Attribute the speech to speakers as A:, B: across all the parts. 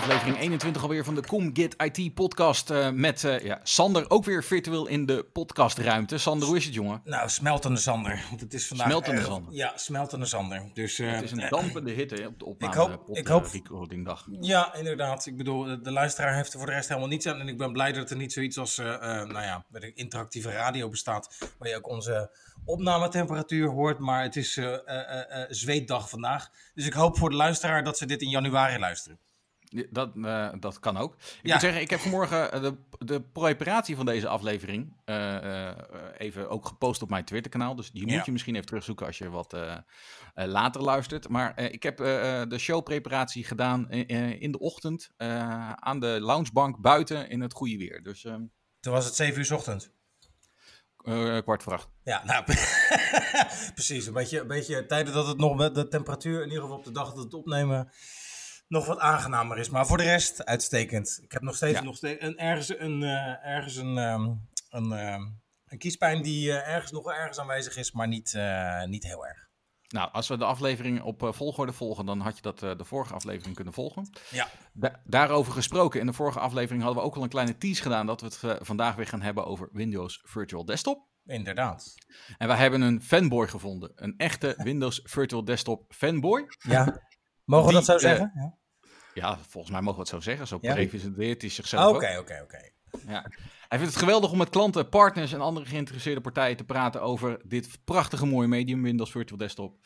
A: Aflevering 21 alweer van de Com Get IT podcast uh, met uh, ja, Sander ook weer virtueel in de podcastruimte. Sander, hoe is het jongen?
B: Nou, smeltende Sander. Want het is vandaag
A: Smeltende
B: erg-
A: Sander.
B: Ja, smeltende Sander. Dus, uh,
A: het is een dampende hitte hè, op de opname
B: Ik hoop- ik hoop-
A: eh, recordingdag.
B: Ja, inderdaad. Ik bedoel, de- de luisteraar heeft er voor de rest helemaal niets aan. En ik ben blij dat er niet zoiets als, eh, eh, nou ja, ik, interactieve radio bestaat. Waar je ook onze opnametemperatuur hoort. Maar het is eh, eh, eh, eh, zweetdag vandaag. Dus ik hoop voor de luisteraar dat ze dit in januari luisteren.
A: Dat, eh, dat kan ook. Ik
B: Ja.
A: moet zeggen, ik heb vanmorgen eh, de, de preparatie van deze aflevering eh, even ook gepost op mijn Twitter-kanaal. Dus die
B: Ja.
A: moet je misschien even terugzoeken als je wat later luistert. Maar ik heb de showpreparatie gedaan in de ochtend aan de loungebank buiten in het goede weer. Dus eh,
B: Toen was het 7 uur
A: eh, kwart voor acht.
B: Ja, nou, precies. Een beetje, een beetje tijden dat het nog met de temperatuur, in ieder geval op de dag dat het opnemen, nog wat aangenamer is. Maar voor de rest, uitstekend. Ik heb nog steeds,
A: Ja.
B: nog steeds een, ergens een, eh, ergens een, ehm, een, ehm, een kiespijn die eh, ergens nog wel ergens aanwezig is, maar niet, eh, niet heel erg.
A: Nou, als we de aflevering op volgorde volgen, dan had je dat de vorige aflevering kunnen volgen.
B: Ja,
A: Da- daarover gesproken, in de vorige aflevering hadden we ook al een kleine tease gedaan dat we het vandaag weer gaan hebben over Windows Virtual Desktop.
B: inderdaad.
A: En wij hebben een fanboy gevonden, een echte Windows Virtual Desktop fanboy.
B: Ja, mogen we
A: Die,
B: dat zo zeggen? Ja.
A: Ja, volgens mij mogen we het zo zeggen, zo
B: Ja?
A: presenteert hij zichzelf
B: Oké,
A: ook.
B: oké, oké.
A: Ja. Hij vindt het geweldig om met klanten, partners en andere geïnteresseerde partijen te praten over dit prachtige mooie medium, Windows Virtual Desktop.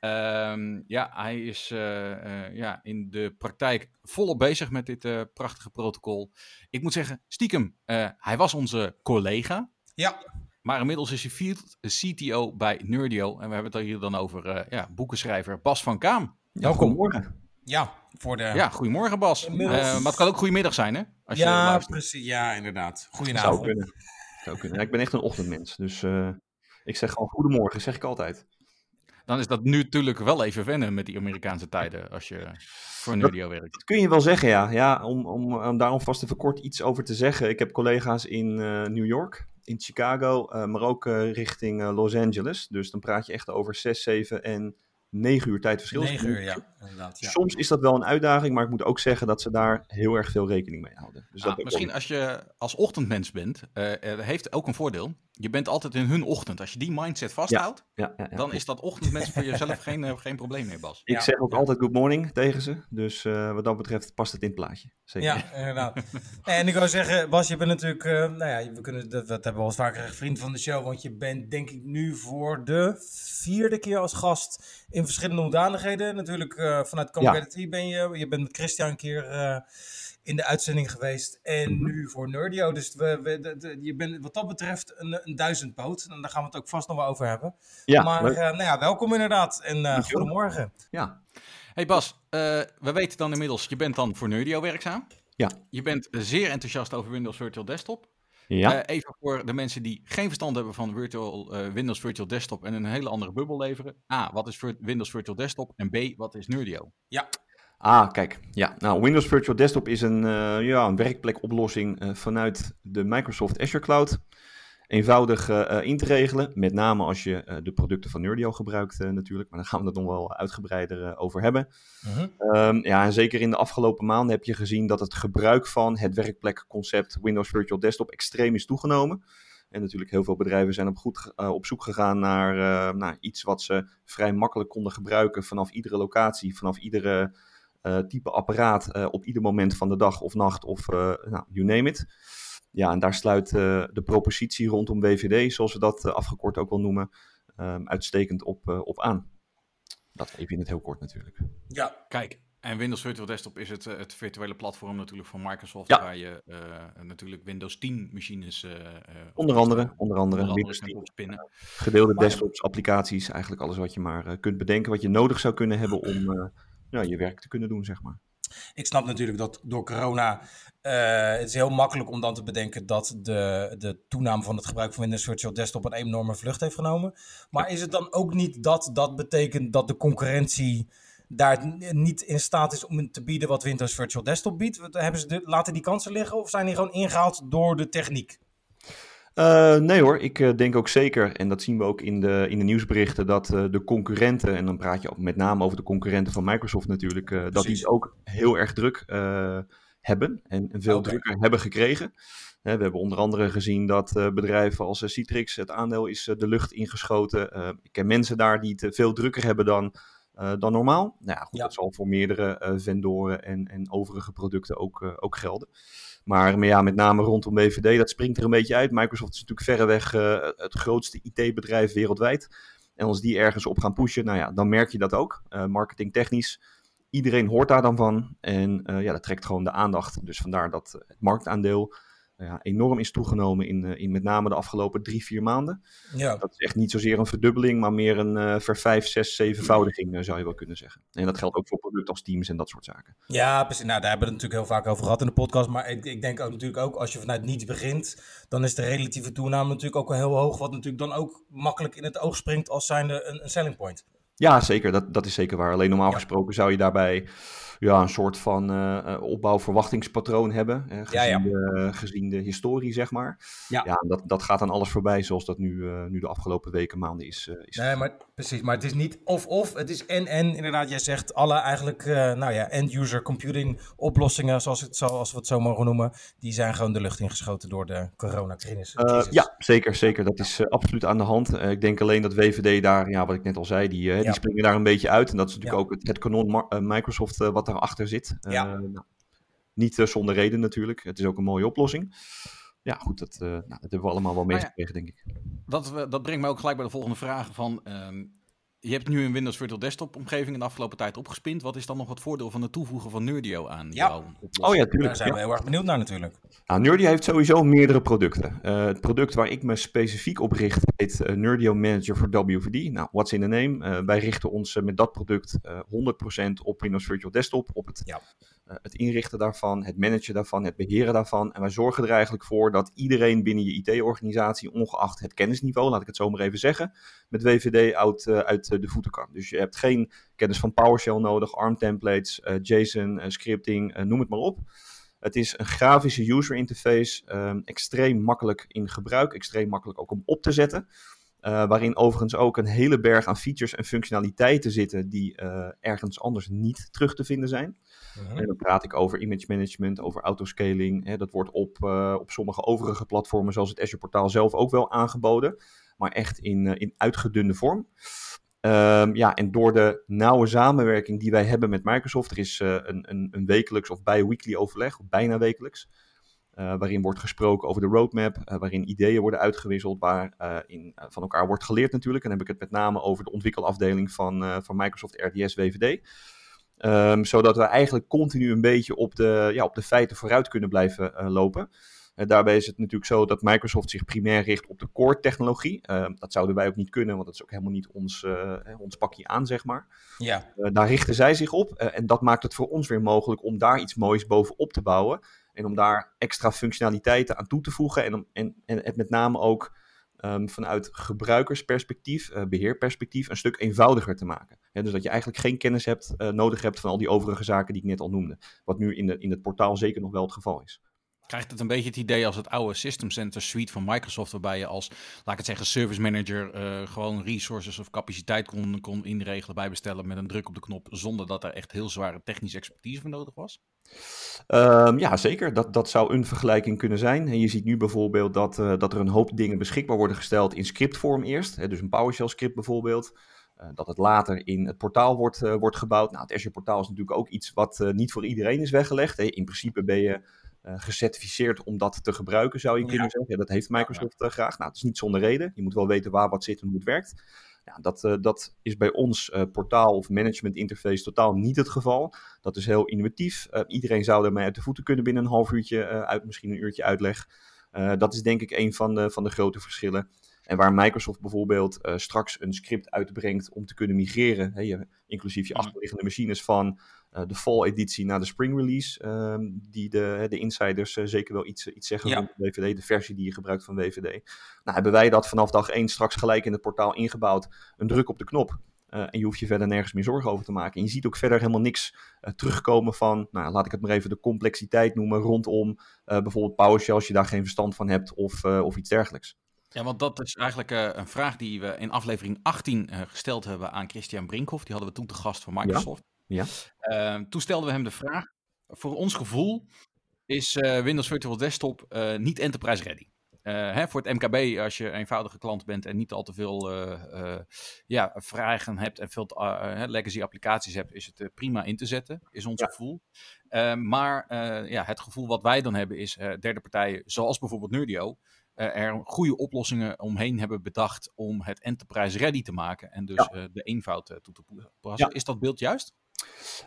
A: Ehm, ja, hij is eh, eh, ja, in de praktijk volop bezig met dit eh, prachtige protocol. Ik moet zeggen, stiekem, eh, hij was onze collega,
B: Ja,
A: maar inmiddels is hij field CTO bij Nerdio. En we hebben het hier dan over eh, ja, boekenschrijver Bas van Kaam.
B: welkom.
C: Goedemorgen.
B: Ja, voor de...
A: Ja, goedemorgen Bas.
B: Inmiddels-
A: Eh, maar het kan ook goedemiddag zijn, hè? Als je
B: ja precies. Ja, inderdaad.
C: Zou
B: Goedenavond.
C: kunnen. Zou kunnen. Ja, ik ben echt een ochtendmens. Dus eh, ik zeg gewoon goedemorgen, zeg ik altijd.
A: Dan is dat nu natuurlijk wel even wennen met die Amerikaanse tijden als je voor Nerdio werkt.
C: Dat kun je wel zeggen, ja. ja om, om, om daar alvast even kort iets over te zeggen. Ik heb collega's in eh, New York, in Chicago, eh, maar ook eh, richting eh, Los Angeles. Dus dan praat je echt over 6, 7 en 9 uur tijdverschil.
B: 9 uur, ja. Inderdaad, ja.
C: Soms is dat wel een uitdaging, maar ik moet ook zeggen dat ze daar heel erg veel rekening mee houden. Dus
A: Ah,
C: dat
A: misschien als je als ochtendmens bent, eh, heeft ook een voordeel. Je bent altijd in hun ochtend. Als je die mindset vasthoudt,
C: ja, ja, ja.
A: dan is dat ochtendmens voor jezelf geen, eh, geen probleem meer, Bas.
C: Ik
B: Ja.
C: zeg ook altijd good morning tegen ze. Dus eh, wat dat betreft past het in het plaatje. Zeker.
B: Ja, inderdaad. En ik wou zeggen, Bas, je bent natuurlijk, eh, nou ja, we kunnen, dat, dat hebben we al eens vaker gezegd, vriend van de show. Want je bent denk ik nu voor de vierde keer als gast in verschillende hoedanigheden. Natuurlijk uh, vanuit Competitive ben je, je bent met Christian een keer uh, in de uitzending geweest. En
C: Mhm.
B: nu voor Nerdio. Dus we, we, de, de, je bent wat dat betreft een, een duizendpoot. En daar gaan we het ook vast nog wel over hebben.
C: Ja,
B: maar uh, nou ja, welkom inderdaad. En uh, goedemorgen.
C: Ja.
A: Hey Bas, uh, we weten dan inmiddels, je bent dan voor Nerdio werkzaam.
C: Ja.
A: Je bent zeer enthousiast over Windows Virtual Desktop.
C: Ja.
A: Uh, even voor de mensen die geen verstand hebben van virtual, uh, Windows Virtual Desktop en een hele andere bubbel leveren. A, wat is Windows Virtual Desktop? En B, wat is Nerdio?
B: Ja.
C: Ah, kijk. Ja, nou, Windows Virtual Desktop is een, uh, ja, een werkplekoplossing vanuit de Microsoft Azure Cloud. Eenvoudig uh, in te regelen, met name als je de producten van Nerdio gebruikt natuurlijk, maar daar gaan we het nog wel uitgebreider over hebben.
B: Mhm.
C: -huh. um, ja, en zeker in de afgelopen maanden heb je gezien dat het gebruik van het werkplekconcept Windows Virtual Desktop extreem is toegenomen. En natuurlijk heel veel bedrijven zijn op, goed, op zoek gegaan naar, naar, iets wat ze vrij makkelijk konden gebruiken vanaf iedere locatie, vanaf iedere type apparaat, op ieder moment van de dag of nacht of nou, you name it. Ja, en daar sluit uh, de propositie rondom WVD, zoals we dat uh, afgekort ook wel noemen, um, uitstekend op, uh, op aan. Dat even in het heel kort natuurlijk.
B: Ja.
A: Kijk, en Windows Virtual Desktop is het, het virtuele platform natuurlijk van Microsoft,
C: ja.
A: waar je natuurlijk Windows 10 machines...
C: onder andere, onder andere,
A: onder
C: Windows
A: andere 10 spinnen.
C: Gedeelde desktops, applicaties, eigenlijk alles wat je maar kunt bedenken, wat je nodig zou kunnen hebben om ja, je werk te kunnen doen, zeg maar.
B: Ik snap natuurlijk dat door corona. eh, het is heel makkelijk om dan te bedenken dat de, de toename van het gebruik van Windows Virtual Desktop een enorme vlucht heeft genomen. Maar is het dan ook niet dat dat betekent dat de concurrentie daar niet in staat is om te bieden wat Windows Virtual Desktop biedt? Hebben ze de, laten die kansen liggen of zijn die gewoon ingehaald door de techniek?
C: Eh, nee hoor, ik eh, denk ook zeker, en dat zien we ook in de, in de nieuwsberichten, dat eh, de concurrenten, en dan praat je ook met name over de concurrenten van Microsoft natuurlijk, dat die
B: Precies.
C: het ook heel erg druk hebben en, veel drukker hebben gekregen. We hebben onder andere gezien dat bedrijven als Citrix, het aandeel is de lucht ingeschoten. Ik ken mensen daar die het veel drukker hebben dan, dan normaal. Nou ja, goed,
B: Ja.
C: dat zal voor meerdere vendoren en, en overige producten ook, ook gelden. Maar, ja, met name rondom BVD, dat springt er een beetje uit. Microsoft is natuurlijk verreweg eh, het grootste IT-bedrijf wereldwijd. En als die ergens op gaan pushen, nou ja, dan merk je dat ook. Eh marketingtechnisch. Iedereen hoort daar dan van. En eh, ja, dat trekt gewoon de aandacht. Dus vandaar dat het marktaandeel ja, enorm is toegenomen in, eh, in met name de afgelopen drie, vier maanden.
B: Ja.
C: Dat is echt niet zozeer een verdubbeling, maar meer een eh vervijf, zes, zevenvoudiging, eh, zou je wel kunnen zeggen. En dat geldt ook voor producten als Teams en dat soort zaken.
B: Ja, precies. Nou, daar hebben we het natuurlijk heel vaak over gehad in de podcast. Maar ik, ik denk ook natuurlijk ook, als je vanuit niets begint, dan is de relatieve toename natuurlijk ook wel heel hoog. Wat natuurlijk dan ook makkelijk in het oog springt als zijnde een, een selling point.
C: Ja, zeker. Dat, dat is zeker waar. Alleen normaal
B: Ja.
C: gesproken zou je daarbij ja, een soort van eh, opbouw-verwachtingspatroon hebben. eh, gezien,
B: Ja, ja.
C: De, gezien de historie, zeg maar.
B: Ja.
C: ja dat, dat gaat aan alles voorbij, zoals dat nu, eh, nu de afgelopen weken, maanden is. is
B: Nee, maar precies. Maar het is niet of-of. Het is en-en. Inderdaad, jij zegt alle eigenlijk, nou ja, end-user computing oplossingen, zoals, het, zoals we het zo mogen noemen, die zijn gewoon de lucht ingeschoten door de coronacrisis. Crisis.
C: ja, zeker, zeker. Dat is absoluut aan de hand. Ik denk alleen dat WVD daar, ja, wat ik net al zei, die. Die springen daar een beetje uit. En dat is natuurlijk ook het, het kanon eh, Microsoft eh, wat daarachter zit. Eh, nou, niet zonder reden natuurlijk. Het is ook een mooie oplossing. Ja, goed, dat, eh, nou, dat hebben we allemaal wel
A: ja,
C: meegekregen, denk ik.
A: Dat, dat brengt me ook gelijk bij de volgende vraag van... ehm, je hebt nu een Windows Virtual Desktop omgeving in de afgelopen tijd opgespind. Wat is dan nog het voordeel van het toevoegen van Nerdio aan
B: Ja.
A: jouw oplossing?
C: Oh ja,
B: Daar
C: tuurlijk.
B: zijn
C: Ja.
B: we heel erg benieuwd naar natuurlijk.
C: Nou, Nerdio heeft sowieso meerdere producten. Eh, het product waar ik me specifiek op richt heet eh, Nerdio Manager voor WVD. Nou, what's in the name? Eh, wij richten ons met dat product eh 100% op Windows Virtual Desktop, op het,
B: Ja.
C: Eh, het inrichten daarvan, het managen daarvan, het beheren daarvan. En wij zorgen er eigenlijk voor dat iedereen binnen je IT-organisatie, ongeacht het kennisniveau, laat ik het zo maar even zeggen, met WVD uit, eh, uit eh, de voeten kan. Dus je hebt geen kennis van PowerShell nodig, ARM templates, JSON, scripting, noem het maar op. Het is een grafische user interface, ehm, extreem makkelijk in gebruik, extreem makkelijk ook om op te zetten. Waarin overigens ook een hele berg aan features en functionaliteiten zitten die ergens anders niet terug te vinden zijn.
B: Mhm.
C: En dan praat ik over image management, over autoscaling. Hè, dat wordt op, eh, op sommige overige platformen, zoals het Azure portaal zelf, ook wel aangeboden. Maar echt in, eh, in uitgedunde vorm. Ehm, ja, en door de nauwe samenwerking die wij hebben met Microsoft, er is eh, een, een, een wekelijks of bi-weekly overleg, of bijna wekelijks, waarin wordt gesproken over de roadmap, waarin ideeën worden uitgewisseld, waarin van elkaar wordt geleerd natuurlijk. En dan heb ik het met name over de ontwikkelafdeling van, van Microsoft RDS WVD. Ehm, zodat we eigenlijk continu een beetje op de, ja, op de feiten vooruit kunnen blijven eh, lopen. Eh, daarbij is het natuurlijk zo dat Microsoft zich primair richt op de core technologie. Ehm, dat zouden wij ook niet kunnen, want dat is ook helemaal niet ons, eh, ons pakje aan, zeg maar.
B: Ja,
C: daar richten zij zich op. en dat maakt het voor ons weer mogelijk om daar iets moois bovenop te bouwen. En om daar extra functionaliteiten aan toe te voegen. En, om, en, en het met name ook ehm, vanuit gebruikersperspectief, eh, beheerperspectief, een stuk eenvoudiger te maken. Dus dat je eigenlijk geen kennis hebt, eh, nodig hebt van al die overige zaken die ik net al noemde. Wat nu in, de, in het portaal zeker nog wel het geval is.
A: Krijgt het een beetje het idee als het oude System Center suite van Microsoft, waarbij je als, laat ik het zeggen, service manager eh, gewoon resources of capaciteit kon, kon inregelen, bijbestellen met een druk op de knop, zonder dat er echt heel zware technische expertise voor nodig was?
C: Ehm, ja, zeker. Dat, dat zou een vergelijking kunnen zijn. En je ziet nu bijvoorbeeld dat, eh, dat er een hoop dingen beschikbaar worden gesteld in scriptvorm eerst. Hè, dus een PowerShell script bijvoorbeeld. Eh, dat het later in het portaal wordt, wordt gebouwd. Nou, het Azure portaal is natuurlijk ook iets wat niet voor iedereen is weggelegd. Hè. In principe ben je gecertificeerd om dat te gebruiken, zou je
B: Ja.
C: kunnen zeggen. Ja, dat heeft Microsoft eh, graag. Nou, het is niet zonder reden. Je moet wel weten waar wat zit en hoe het werkt. Ja, dat, eh, dat is bij ons eh, portaal of management interface totaal niet het geval. Dat is heel innovatief. Eh, iedereen zou ermee uit de voeten kunnen binnen een half uurtje, eh, uit, misschien een uurtje uitleg. Eh, dat is denk ik een van de, van de grote verschillen. En waar Microsoft bijvoorbeeld eh, straks een script uitbrengt om te kunnen migreren, hè, je, inclusief je
A: Mhm.
C: achterliggende machines van eh, de fall-editie naar de spring release, ehm, die de, de insiders eh, zeker wel iets, iets zeggen
B: Ja.
C: rond WVD, de versie die je gebruikt van WVD. Nou, hebben wij dat vanaf dag 1 straks gelijk in het portaal ingebouwd, een druk op de knop. eh, en je hoeft je verder nergens meer zorgen over te maken. En je ziet ook verder helemaal niks eh, terugkomen van, nou, laat ik het maar even de complexiteit noemen, rondom eh, bijvoorbeeld PowerShell als je daar geen verstand van hebt of, eh, of iets dergelijks.
A: Ja, want dat is eigenlijk eh, een vraag die we in aflevering 18 eh, gesteld hebben aan Christian Brinkhoff. Die hadden we toen te gast van Microsoft.
C: Ja.
A: Eh, toen stelden we hem de vraag, voor ons gevoel is eh, Windows Virtual Desktop eh, niet enterprise ready. Eh, hè, voor het MKB, als je eenvoudige klant bent en niet al te veel ja, vragen hebt en veel legacy applicaties hebt, is het prima in te zetten, is ons
C: Ja.
A: gevoel. Eh, maar ja, het gevoel wat wij dan hebben is derde partijen, zoals bijvoorbeeld Nerdio, er goede oplossingen omheen hebben bedacht om het enterprise ready te maken en dus
C: Ja.
A: de eenvoud toe te passen.
C: Ja.
A: Is dat beeld juist?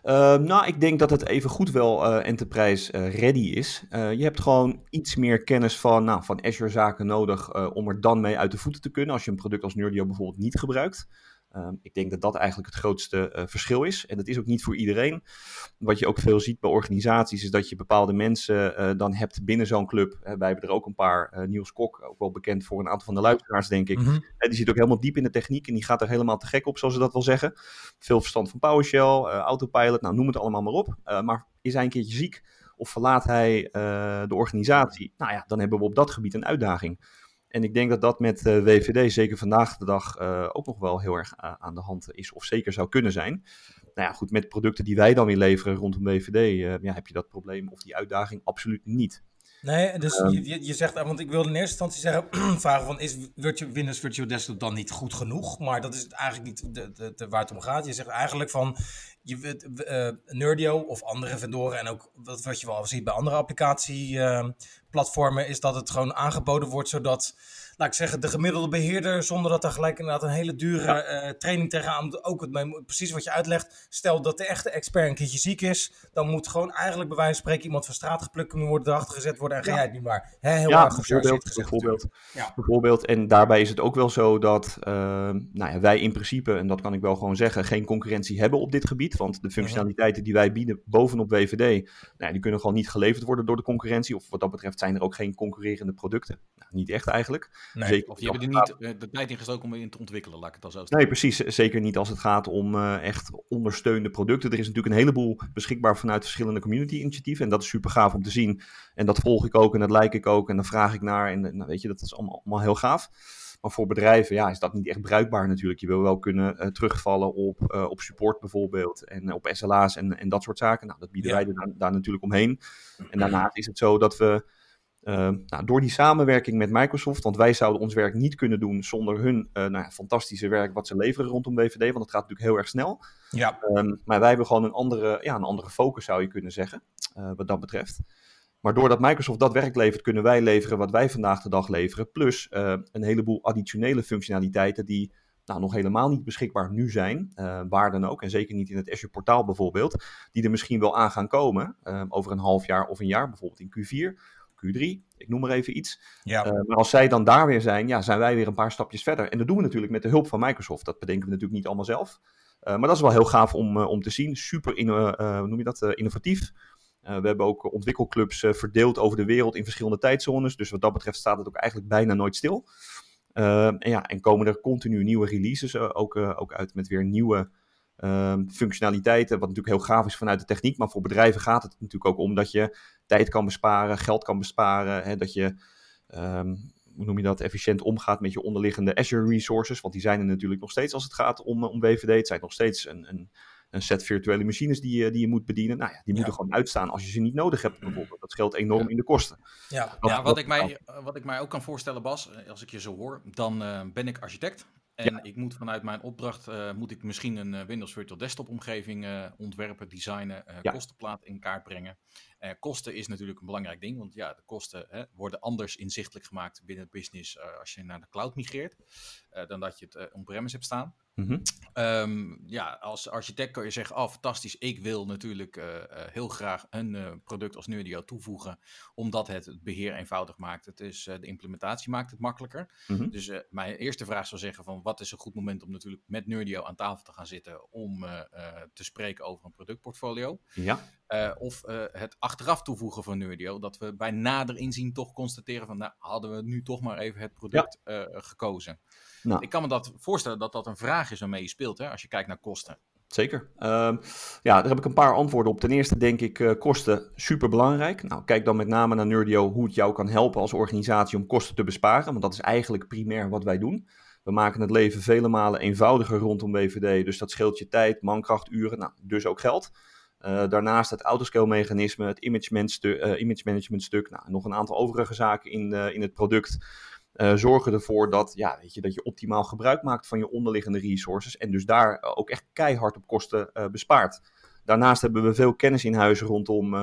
C: Uh, nou, ik denk dat het even goed wel uh, enterprise uh, ready is. Uh, je hebt gewoon iets meer kennis van, nou, van Azure zaken nodig om er dan mee uit de voeten te kunnen als je een product als Nerdio bijvoorbeeld niet gebruikt. Um, ik denk dat dat eigenlijk het grootste uh, verschil is. En dat is ook niet voor iedereen. Wat je ook veel ziet bij organisaties, is dat je bepaalde mensen uh, dan hebt binnen zo'n club. Uh, wij hebben er ook een paar. Uh, Niels Kok, ook wel bekend voor een aantal van de luisteraars, denk ik.
B: Mhm.
C: die zit ook helemaal diep in de techniek en die gaat er helemaal te gek op, zoals ze dat wel zeggen. Veel verstand van PowerShell, autopilot, nou noem het allemaal maar op. Maar is hij een keertje ziek of verlaat hij de organisatie? Nou ja, dan hebben we op dat gebied een uitdaging. En ik denk dat dat met uh, WVD zeker vandaag de dag uh, ook nog wel heel erg uh, aan de hand is, of zeker zou kunnen zijn. Nou ja, goed, met producten die wij dan weer leveren rondom WVD, ja, heb je dat probleem of die uitdaging absoluut niet.
B: Nee, dus
C: Ehm.
B: je, je zegt, want ik wilde in eerste instantie zeggen, vragen van, is Virtual, Windows Virtual Desktop dan niet goed genoeg? Maar dat is eigenlijk niet de, de, de, waar het om gaat. Je zegt eigenlijk van, je, uh, Nerdio of andere vendoren en ook wat, wat je wel ziet bij andere applicatieplatformen, is dat het gewoon aangeboden wordt zodat, laat ik zeggen, de gemiddelde beheerder, zonder dat er gelijk inderdaad een hele dure uh, training tegenaan, ook het, precies wat je uitlegt, stel dat de echte expert een keertje ziek is, dan moet gewoon eigenlijk bij wijze van spreken iemand van straat geplukt kunnen worden, erachter gezet worden en ga jij het nu maar. Heel
C: ja,
B: erg
C: bijvoorbeeld,
B: gezegd
C: bijvoorbeeld.
B: Ja.
C: bijvoorbeeld. En daarbij is het ook wel zo dat nou ja, wij in principe, en dat kan ik wel gewoon zeggen, geen concurrentie hebben op dit gebied. Want de functionaliteiten die wij bieden bovenop WVD, nou die kunnen gewoon niet geleverd worden door de concurrentie. Of wat dat betreft zijn er ook geen concurrerende producten. Nou, niet echt eigenlijk.
B: Nee.
C: Zeker
A: Of je hebt er niet uh, de tijd in gestoken om in te ontwikkelen, laat ik het al zo zeggen.
C: Nee, precies. Zeker niet als het gaat om uh, echt ondersteunende producten. Er is natuurlijk een heleboel beschikbaar vanuit verschillende community-initiatieven. En dat is super gaaf om te zien. En dat volg ik ook en dat like ik ook. En dan vraag ik naar. En nou, weet je, dat is allemaal, allemaal heel gaaf. Maar voor bedrijven ja, is dat niet echt bruikbaar natuurlijk. Je wil wel kunnen uh, terugvallen op, uh, op support bijvoorbeeld. En op SLA's en, en dat soort zaken. Nou, dat bieden ja. wij daar, daar, natuurlijk omheen. En daarnaast is het zo dat we... Uh, nou, door die samenwerking met Microsoft, want wij zouden ons werk niet kunnen doen zonder hun uh, nou ja, fantastische werk wat ze leveren rondom BVD, want het gaat natuurlijk heel erg snel.
B: Ja.
C: Um, maar wij hebben gewoon een andere, ja, een andere focus, zou je kunnen zeggen, uh, wat dat betreft. Maar doordat Microsoft dat werk levert, kunnen wij leveren wat wij vandaag de dag leveren. Plus uh, een heleboel additionele functionaliteiten die nou, nog helemaal niet beschikbaar nu zijn. Uh, waar dan ook. En zeker niet in het Azure portaal bijvoorbeeld. Die er misschien wel aan gaan komen. Uh, over een half jaar of een jaar. Bijvoorbeeld in Q4. Q3, ik noem maar even iets.
B: Ja.
C: Uh, maar als zij dan daar weer zijn, ja, zijn wij weer een paar stapjes verder. En dat doen we natuurlijk met de hulp van Microsoft. Dat bedenken we natuurlijk niet allemaal zelf. Maar dat is wel heel gaaf om, om te zien. Super hoe noem je dat, innovatief. We hebben ook ontwikkelclubs verdeeld over de wereld in verschillende tijdzones. Dus wat dat betreft staat het ook eigenlijk bijna nooit stil. en, ja, en komen er continu nieuwe releases ook, ook uit met weer nieuwe Um, functionaliteiten, wat natuurlijk heel gaaf is vanuit de techniek, maar voor bedrijven gaat het natuurlijk ook om dat je tijd kan besparen, geld kan besparen, hè, dat je, um, hoe noem je dat, efficiënt omgaat met je onderliggende Azure resources, want die zijn er natuurlijk nog steeds als het gaat om, om WVD. Het zijn nog steeds een, een, een set virtuele machines die je, die je moet bedienen. Nou ja, die moeten
B: Ja.
C: gewoon uitstaan als je ze niet nodig hebt bijvoorbeeld. Dat scheelt enorm in de kosten.
B: Ja.
C: Dat-
A: Ja,
C: dat-
A: wat ik, mij, wat ik mij ook kan voorstellen, Bas, eh, als ik je zo hoor, dan eh, ben ik architect. En
C: Ja.
A: ik moet vanuit mijn opdracht, eh, moet ik misschien een eh, Windows Virtual Desktop omgeving eh, ontwerpen, designen, eh
C: Ja.
A: kostenplaat in kaart brengen. Eh, kosten is natuurlijk een belangrijk ding, want ja, de kosten hè, worden anders inzichtelijk gemaakt binnen het business eh, als je naar de cloud migreert, eh, dan dat je het eh, on-premise hebt staan.
C: Mhm.
A: Ehm, ja, als architect kan je zeggen, oh fantastisch, ik wil natuurlijk eh, eh, heel graag een eh, product als Nerdio toevoegen, omdat het het beheer eenvoudig maakt. Het is, de implementatie maakt het makkelijker.
C: Mhm.
A: Dus mijn eerste vraag zou zeggen van, wat is een goed moment om natuurlijk met Nerdio aan tafel te gaan zitten om te spreken over een productportfolio.
C: Ja,
A: Eh, of eh, het achteraf toevoegen van Nerdio, dat we bij nader inzien toch constateren van, nou, hadden we nu toch maar even het product eh, gekozen.
C: Nou.
A: Ik kan me dat voorstellen dat dat een vraag is waarmee je speelt, hè, als je kijkt naar kosten.
C: zeker. Ehm, ja, daar heb ik een paar antwoorden op. Ten eerste denk ik kosten super belangrijk. Nou, kijk dan met name naar Nerdio hoe het jou kan helpen als organisatie om kosten te besparen. Want dat is eigenlijk primair wat wij doen. We maken het leven vele malen eenvoudiger rondom WVD. Dus dat scheelt je tijd, mankracht, uren, nou, dus ook geld. Eh, daarnaast het autoscale mechanisme, het image, eh, management stuk, nou, nog een aantal overige zaken in, eh, in het product. zorgen ervoor dat, ja, weet je, dat je optimaal gebruik maakt van je onderliggende resources. En dus daar ook echt keihard op kosten bespaart. Daarnaast hebben we veel kennis in huis rondom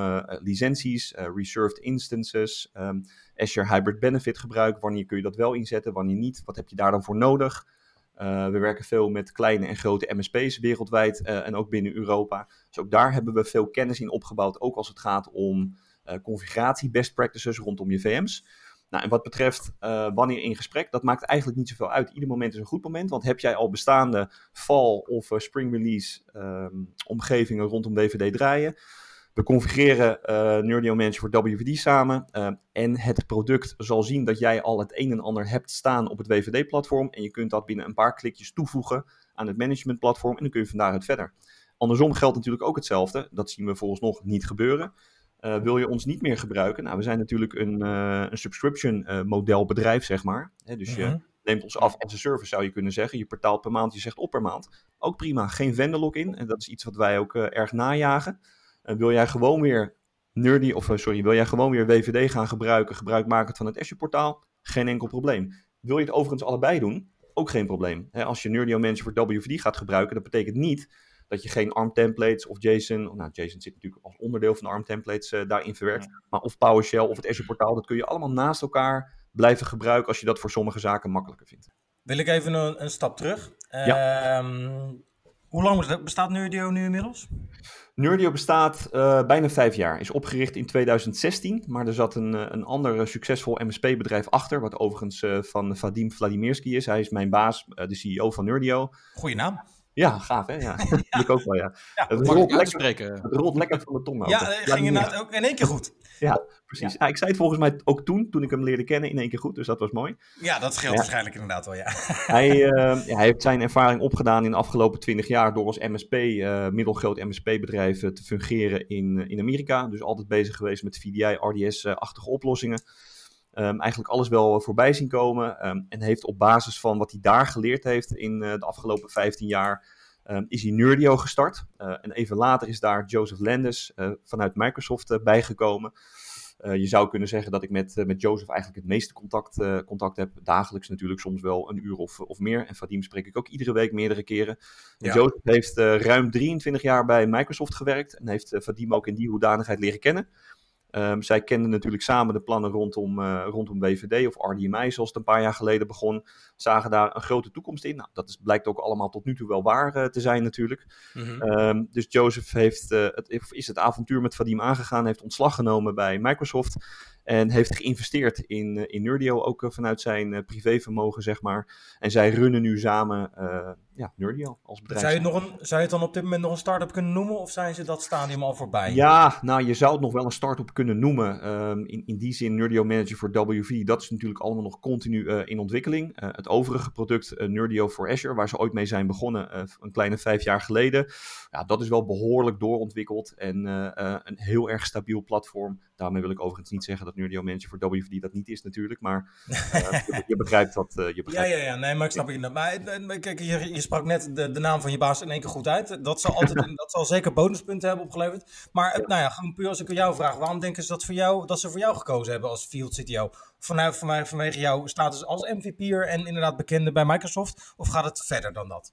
C: licenties, reserved instances, ehm, Azure Hybrid Benefit gebruik. Wanneer kun je dat wel inzetten, wanneer niet? Wat heb je daar dan voor nodig? Eh, we werken veel met kleine en grote MSP's wereldwijd eh, en ook binnen Europa. Dus ook daar hebben we veel kennis in opgebouwd, ook als het gaat om eh, configuratie, best practices rondom je VM's. Nou, en wat betreft wanneer in gesprek, dat maakt eigenlijk niet zoveel uit. Ieder moment is een goed moment, want heb jij al bestaande fall of spring release ehm, omgevingen rondom WVD draaien. We configureren eh Nerdio Manager voor WVD samen. eh, en het product zal zien dat jij al het een en ander hebt staan op het WVD-platform. En je kunt dat binnen een paar klikjes toevoegen aan het managementplatform. En dan kun je van daaruit verder. Andersom geldt natuurlijk ook hetzelfde. Dat zien we volgens nog niet gebeuren. Eh, wil je ons niet meer gebruiken? Nou, we zijn natuurlijk een, een subscription eh, model bedrijf, zeg maar. Dus je
B: Mhm.
C: neemt ons af als een service, zou je kunnen zeggen. Je betaalt per maand, je zegt op per maand. Ook prima, geen vendor login. En dat is iets wat wij ook erg najagen. Wil jij gewoon weer nerdy, of eh, sorry, wil jij gewoon weer WVD gaan gebruiken, gebruik maken van het Azure portaal? Geen enkel probleem. Wil je het overigens allebei doen? Ook geen probleem. Als je Nerdio Manager voor WVD gaat gebruiken, dat betekent niet dat je geen ARM templates of JSON, nou JSON zit natuurlijk als onderdeel van de ARM templates eh, daarin verwerkt, maar of PowerShell of het Azure portaal, dat kun je allemaal naast elkaar blijven gebruiken als je dat voor sommige zaken makkelijker vindt.
B: Wil ik even een, een stap terug. Ehm, Hoe lang bestaat Nerdio nu inmiddels?
C: Nerdio bestaat eh, bijna vijf jaar. Is opgericht in 2016, maar er zat een, eh, een ander succesvol MSP-bedrijf achter, wat overigens eh, van Vadim Vladimirski is. Hij is mijn baas, de CEO van Nerdio.
B: Goeie naam.
C: Ja, gaaf hè? Ja, ik ook wel, ja.
B: Ja,
C: het, rolt lekker,
A: spreken?
C: het rolt lekker van de tong af.
B: Ja, eh, ging inderdaad ook in één keer goed.
C: Precies. Ja, ik zei het volgens mij ook toen, toen ik hem leerde kennen, in één keer goed, dus dat was mooi.
B: Ja, dat scheelt
C: Ja.
B: waarschijnlijk inderdaad wel, ja.
C: Hij, eh, ja, hij heeft zijn ervaring opgedaan in de afgelopen 20 jaar door als MSP, eh, middelgroot MSP-bedrijf, eh, te fungeren in, in Amerika. Dus altijd bezig geweest met VDI, RDS-achtige oplossingen. Ehm, eigenlijk alles wel voorbij zien komen. ehm, en heeft op basis van wat hij daar geleerd heeft in eh, de afgelopen 15 jaar, ehm, is hij Nerdio gestart. Eh, en even later is daar Joseph Landis eh, vanuit Microsoft bijgekomen. Je zou kunnen zeggen dat ik met, met Joseph eigenlijk het meeste contact, contact heb. Dagelijks natuurlijk, soms wel een uur of, of meer. En Vadim spreek ik ook iedere week meerdere keren. En
B: Ja.
C: Joseph heeft ruim 23 jaar bij Microsoft gewerkt. En heeft Vadim ook in die hoedanigheid leren kennen. Ehm, zij kenden natuurlijk samen de plannen rondom, eh, rondom WVD of RDMI, zoals het een paar jaar geleden begon. Zagen daar een grote toekomst in. Nou, dat is, blijkt ook allemaal tot nu toe wel waar eh, te zijn natuurlijk. Ehm, dus Joseph heeft, eh, het, is het avontuur met Vadim aangegaan, heeft ontslag genomen bij Microsoft en heeft geïnvesteerd in, eh, in Nerdio, ook eh, vanuit zijn eh, privévermogen, zeg maar. En zij runnen nu samen ja, Nerdio als bedrijf.
B: Zou je, het nog een, zou je het dan op dit moment nog een start-up kunnen noemen? Of zijn ze dat stadium al voorbij?
C: Ja, nou, je zou het nog wel een start-up kunnen noemen. Ehm, in, in die zin, Nerdio Manager voor WV, dat is natuurlijk allemaal nog continu in ontwikkeling. Het overige product, Nerdio voor Azure, waar ze ooit mee zijn begonnen, een kleine vijf jaar geleden. Ja, dat is wel behoorlijk doorontwikkeld en een heel erg stabiel platform. Daarmee wil ik overigens niet zeggen dat Nerdio Manager voor WV dat niet is natuurlijk, maar eh, je, begrijpt dat. eh, je
B: Ja,
C: begrijpt
B: ja, ja, nee, maar ik snap je. Maar eh, maar kijk, je, je sprak net de, de naam van je baas in één keer goed uit. Dat zal, altijd, dat zal zeker bonuspunten hebben opgeleverd. Maar nou ja, gewoon puur als ik aan jou vraag, waarom denken ze dat, voor jou, dat ze voor jou gekozen hebben als field CTO? Vanuit, vanwege jouw status als MVP'er en inderdaad bekende bij Microsoft? Of gaat het verder dan dat?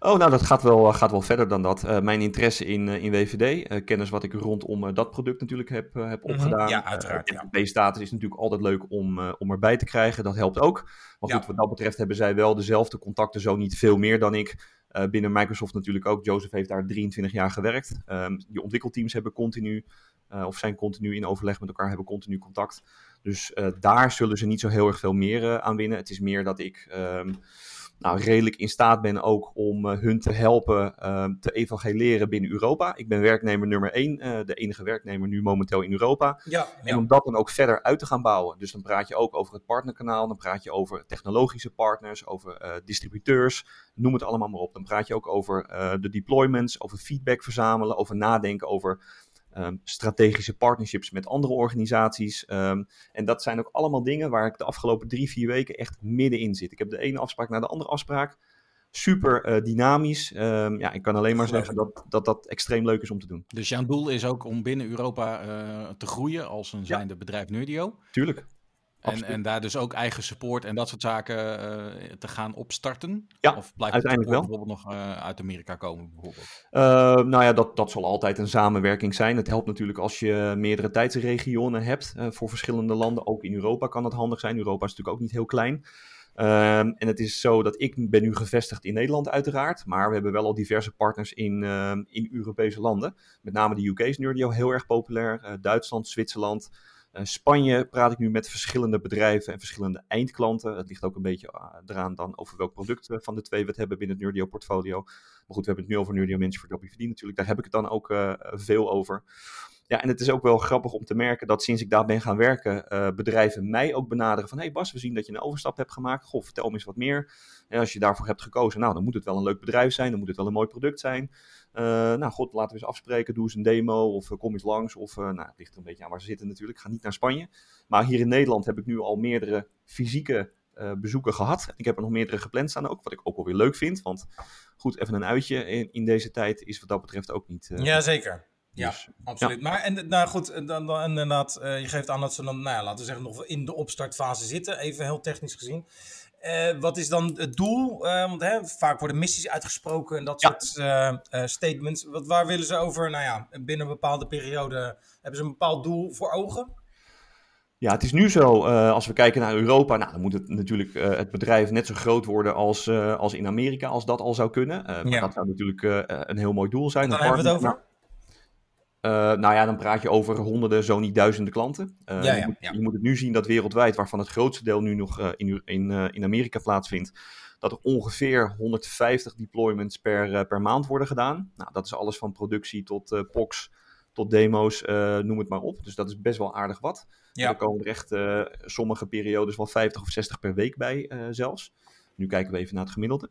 C: Oh, nou, dat gaat wel, gaat wel verder dan dat. Eh, mijn interesse in, eh, in WVD, eh, kennis wat ik rondom eh, dat product natuurlijk heb, eh, heb
B: Mhm.
C: opgedaan.
B: Ja, uiteraard, ja.
C: FTP-status is natuurlijk altijd leuk om, eh, om erbij te krijgen. Dat helpt ook. Maar goed,
B: Ja.
C: wat dat betreft hebben zij wel dezelfde contacten, zo niet veel meer dan ik. Eh, binnen Microsoft natuurlijk ook. Joseph heeft daar 23 jaar gewerkt. Ehm, die ontwikkelteams hebben continu, eh, of zijn continu in overleg met elkaar, hebben continu contact. Dus eh, daar zullen ze niet zo heel erg veel meer eh, aan winnen. Het is meer dat ik ehm, nou, redelijk in staat ben ook om eh, hun te helpen ehm, te evangeleren binnen Europa. Ik ben werknemer nummer 1, de enige werknemer nu momenteel in Europa.
B: Ja,
C: En om dat dan ook verder uit te gaan bouwen. Dus dan praat je ook over het partnerkanaal, dan praat je over technologische partners, over eh, distributeurs, noem het allemaal maar op. Dan praat je ook over eh, de deployments, over feedback verzamelen, over nadenken over ehm, strategische partnerships met andere organisaties. Ehm, en dat zijn ook allemaal dingen waar ik de afgelopen drie, vier weken echt middenin zit. Ik heb de ene afspraak naar de andere afspraak. Super eh, dynamisch. Ehm, ja, ik kan alleen maar zeggen dat, dat dat extreem leuk is om te doen.
A: Dus jouw doel is ook om binnen Europa eh, te groeien als een zijnde bedrijf Nerdio.
C: Tuurlijk.
A: En, en daar dus ook eigen support en dat soort zaken eh, te gaan opstarten?
C: Ja,
A: of blijft
C: uiteindelijk wel.
A: bijvoorbeeld nog eh, uit Amerika komen? Bijvoorbeeld?
C: Uh, nou ja, dat, dat zal altijd een samenwerking zijn. Het helpt natuurlijk als je meerdere tijdsregionen hebt voor verschillende landen. Ook in Europa kan dat handig zijn. Europa is natuurlijk ook niet heel klein. Um, en het is zo dat ik ben nu gevestigd in Nederland uiteraard. Maar we hebben wel al diverse partners in, uh, in Europese landen. Met name de UK is Nerdio heel erg populair. Duitsland, Zwitserland. Uh, Spanje praat ik nu met verschillende bedrijven en verschillende eindklanten. Het ligt ook een beetje uh, eraan dan over welk product van de twee we het hebben binnen het Nerdio portfolio. Maar goed, we hebben het nu over Nerdio Manager voor natuurlijk. Daar heb ik het dan ook uh, veel over. Ja, en het is ook wel grappig om te merken dat sinds ik daar ben gaan werken, uh, bedrijven mij ook benaderen van, hey Bas, we zien dat je een overstap hebt gemaakt. Goh, vertel me eens wat meer. En als je daarvoor hebt gekozen, nou, dan moet het wel een leuk bedrijf zijn, dan moet het wel een mooi product zijn. Uh, nou, god, laten we eens afspreken, doe eens een demo of uh, kom eens langs. Of, nou, het ligt er een beetje aan waar ze zitten natuurlijk. Ga niet naar Spanje. Maar hier in Nederland heb ik nu al meerdere fysieke bezoeken gehad. Ik heb er nog meerdere gepland staan ook, wat ik ook wel weer leuk vind. Want goed, even een uitje in, in deze tijd is wat dat betreft ook niet... Uh,
B: Jazeker. Ja,
C: dus,
B: absoluut. Ja. Maar en, nou goed, dan, dan inderdaad, uh, je geeft aan dat ze dan, nou ja, laten we zeggen, nog in de opstartfase zitten, even heel technisch gezien. Uh, wat is dan het doel? Uh, want hè, vaak worden missies uitgesproken en dat
C: Ja.
B: soort statements. Wat, waar willen ze over? Nou ja, binnen een bepaalde periode hebben ze een bepaald doel voor ogen?
C: Ja, het is nu zo, uh, als we kijken naar Europa, nou, dan moet het natuurlijk uh, het bedrijf net zo groot worden als, uh, als in Amerika, als dat al zou kunnen. maar
B: ja.
C: dat zou natuurlijk een heel mooi doel zijn.
B: Dan hebben we het over?
C: Uh, nou ja, dan praat je over honderden, zo niet duizenden klanten. Uh,
B: ja, ja,
C: je, moet,
B: ja.
C: je, moet, het nu zien dat wereldwijd, waarvan het grootste deel nu nog uh, in, in, in Amerika plaatsvindt, dat er ongeveer 150 deployments per, per maand worden gedaan. Nou, dat is alles van productie tot POCs, tot demo's, noem het maar op. Dus dat is best wel aardig wat. Er komen er echt sommige periodes wel 50 of 60 per week bij zelfs. Nu kijken we even naar het gemiddelde.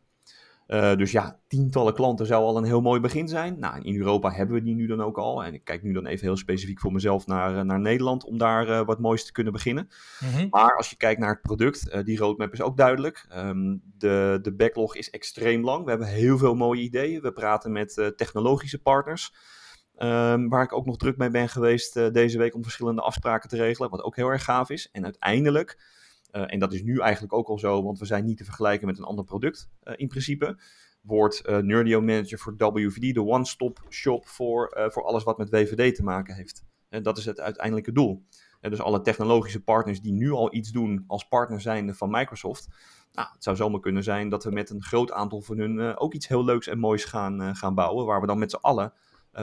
C: Uh, dus ja, tientallen klanten zou al een heel mooi begin zijn. Nou, in Europa hebben we die nu dan ook al. En ik kijk nu dan even heel specifiek voor mezelf naar, uh, naar Nederland om daar uh, wat moois te kunnen beginnen.
B: Mm -hmm.
C: Maar als je kijkt naar het product, die roadmap is ook duidelijk. Um, de, de backlog is extreem lang. We hebben heel veel mooie ideeën. We praten met technologische partners. Um, waar ik ook nog druk mee ben geweest deze week om verschillende afspraken te regelen. Wat ook heel erg gaaf is. En uiteindelijk uh, en dat is nu eigenlijk ook al zo, want we zijn niet te vergelijken met een ander product uh, in principe. Wordt uh, Manager voor WVD de one-stop shop voor, voor alles wat met WVD te maken heeft. En dat is het uiteindelijke doel. Dus alle technologische partners die nu al iets doen als partner zijnde van Microsoft. Nou, het zou zomaar kunnen zijn dat we met een groot aantal van hun ook iets heel leuks en moois gaan, gaan bouwen. Waar we dan met z'n allen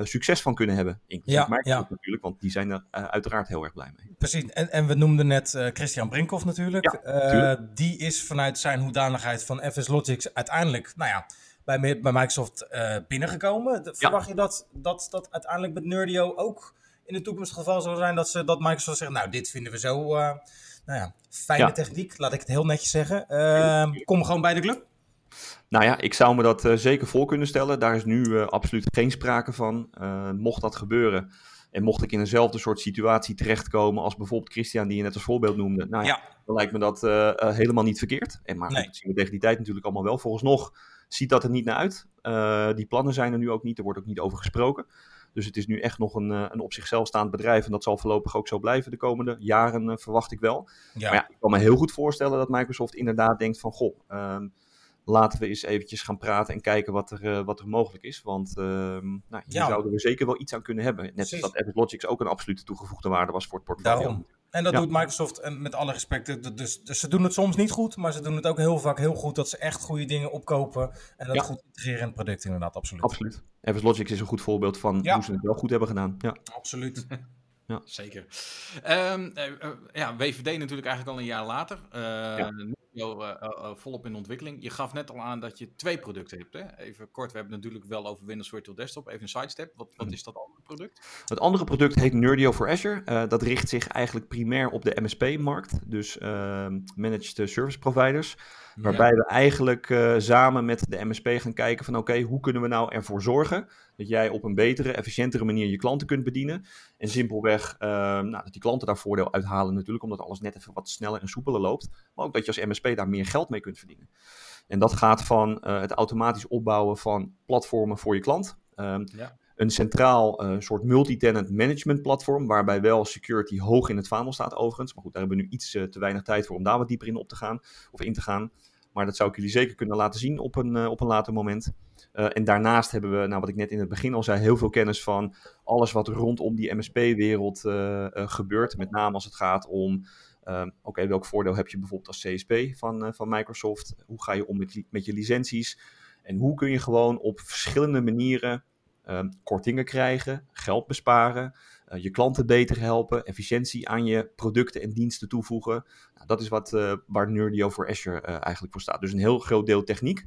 C: succes van kunnen hebben. Inclusief
B: Ja,
C: Microsoft
B: ja.
C: natuurlijk, want die zijn er uh, uiteraard heel erg blij mee.
B: Precies, en, en we noemden net uh, Christian Brinkhoff natuurlijk.
C: Ja,
B: die is vanuit zijn hoedanigheid van FS Logics uiteindelijk, nou ja, bij, bij Microsoft uh, binnengekomen. De, verwacht je dat, dat dat uiteindelijk met Nerdio ook in de toekomst het geval zal zijn dat, ze, dat Microsoft zegt, nou dit vinden we zo, uh, nou ja, fijne
C: Ja.
B: techniek, laat ik het heel netjes zeggen. Uh, kom gewoon bij de club.
C: Nou ja, ik zou me dat uh, zeker voor kunnen stellen. Daar is nu uh, absoluut geen sprake van. Uh, mocht dat gebeuren en mocht ik in eenzelfde soort situatie terechtkomen als bijvoorbeeld Christian, die je net als voorbeeld noemde. Nou ja,
B: Ja.
C: dan lijkt me dat uh, uh, helemaal niet verkeerd. En maar goed, dat zien we tegen die tijd natuurlijk allemaal wel. Volgens nog ziet dat er niet naar uit. Uh, die plannen zijn er nu ook niet, er wordt ook niet over gesproken. Dus het is nu echt nog een, een op zichzelf staand bedrijf. En dat zal voorlopig ook zo blijven de komende jaren, verwacht ik wel.
B: Ja.
C: Maar ja, ik kan me heel goed voorstellen dat Microsoft inderdaad denkt van... Goh, um, laten we eens eventjes gaan praten en kijken wat er, eh, wat er mogelijk is. Want ehm, nou, hier
B: Ja.
C: zouden we zeker wel iets aan kunnen hebben. Net als dat Logics ook een absolute toegevoegde waarde was voor het portfolio.
B: Daarom. En dat
C: Ja.
B: doet Microsoft en met alle respect. Dus, dus ze doen het soms niet goed, maar ze doen het ook heel vaak heel goed dat ze echt goede dingen opkopen en dat
C: Ja.
B: goed integreren in het product inderdaad, absoluut.
C: Absoluut. Logics is een goed voorbeeld van
B: Ja.
C: hoe ze het wel goed hebben gedaan. Ja.
B: Absoluut.
A: Zeker. Ehm, eh, eh, ja, WVD natuurlijk eigenlijk al een jaar later. Eh
C: Ja.
A: Volop in ontwikkeling. Je gaf net al aan dat je twee producten hebt. Hè? Even kort, we hebben het natuurlijk wel over Windows Virtual Desktop. Even een sidestep. Wat, wat is dat andere product?
C: Het andere product heet Nerdio for Azure. Dat richt zich eigenlijk primair op de MSP-markt, dus ehm, Managed Service Providers. Waarbij we eigenlijk samen met de MSP gaan kijken van oké, hoe kunnen we nou ervoor zorgen dat jij op een betere, efficiëntere manier je klanten kunt bedienen. En simpelweg ehm, nou, dat die klanten daar voordeel uithalen natuurlijk, omdat alles net even wat sneller en soepeler loopt. Maar ook dat je als MSP daar meer geld mee kunt verdienen. En dat gaat van eh, het automatisch opbouwen van platformen voor je klant. Ehm,
A: Ja.
C: Een centraal eh, soort multi-tenant management platform, waarbij wel security hoog in het vaandel staat overigens. Maar goed, daar hebben we nu iets eh, te weinig tijd voor om daar wat dieper in op te gaan of in te gaan. Maar dat zou ik jullie zeker kunnen laten zien op een, eh, op een later moment. Eh, en daarnaast hebben we, nou, wat ik net in het begin al zei, heel veel kennis van alles wat rondom die MSP-wereld eh, gebeurt. Met name als het gaat om, ehm, oké, welk voordeel heb je bijvoorbeeld als CSP van, van Microsoft? Hoe ga je om met, met je licenties? En hoe kun je gewoon op verschillende manieren ehm, kortingen krijgen, geld besparen, eh, je klanten beter helpen, efficiëntie aan je producten en diensten toevoegen. Nou, dat is wat, eh, waar Nerdio voor Azure eh, eigenlijk voor staat. Dus een heel groot deel techniek.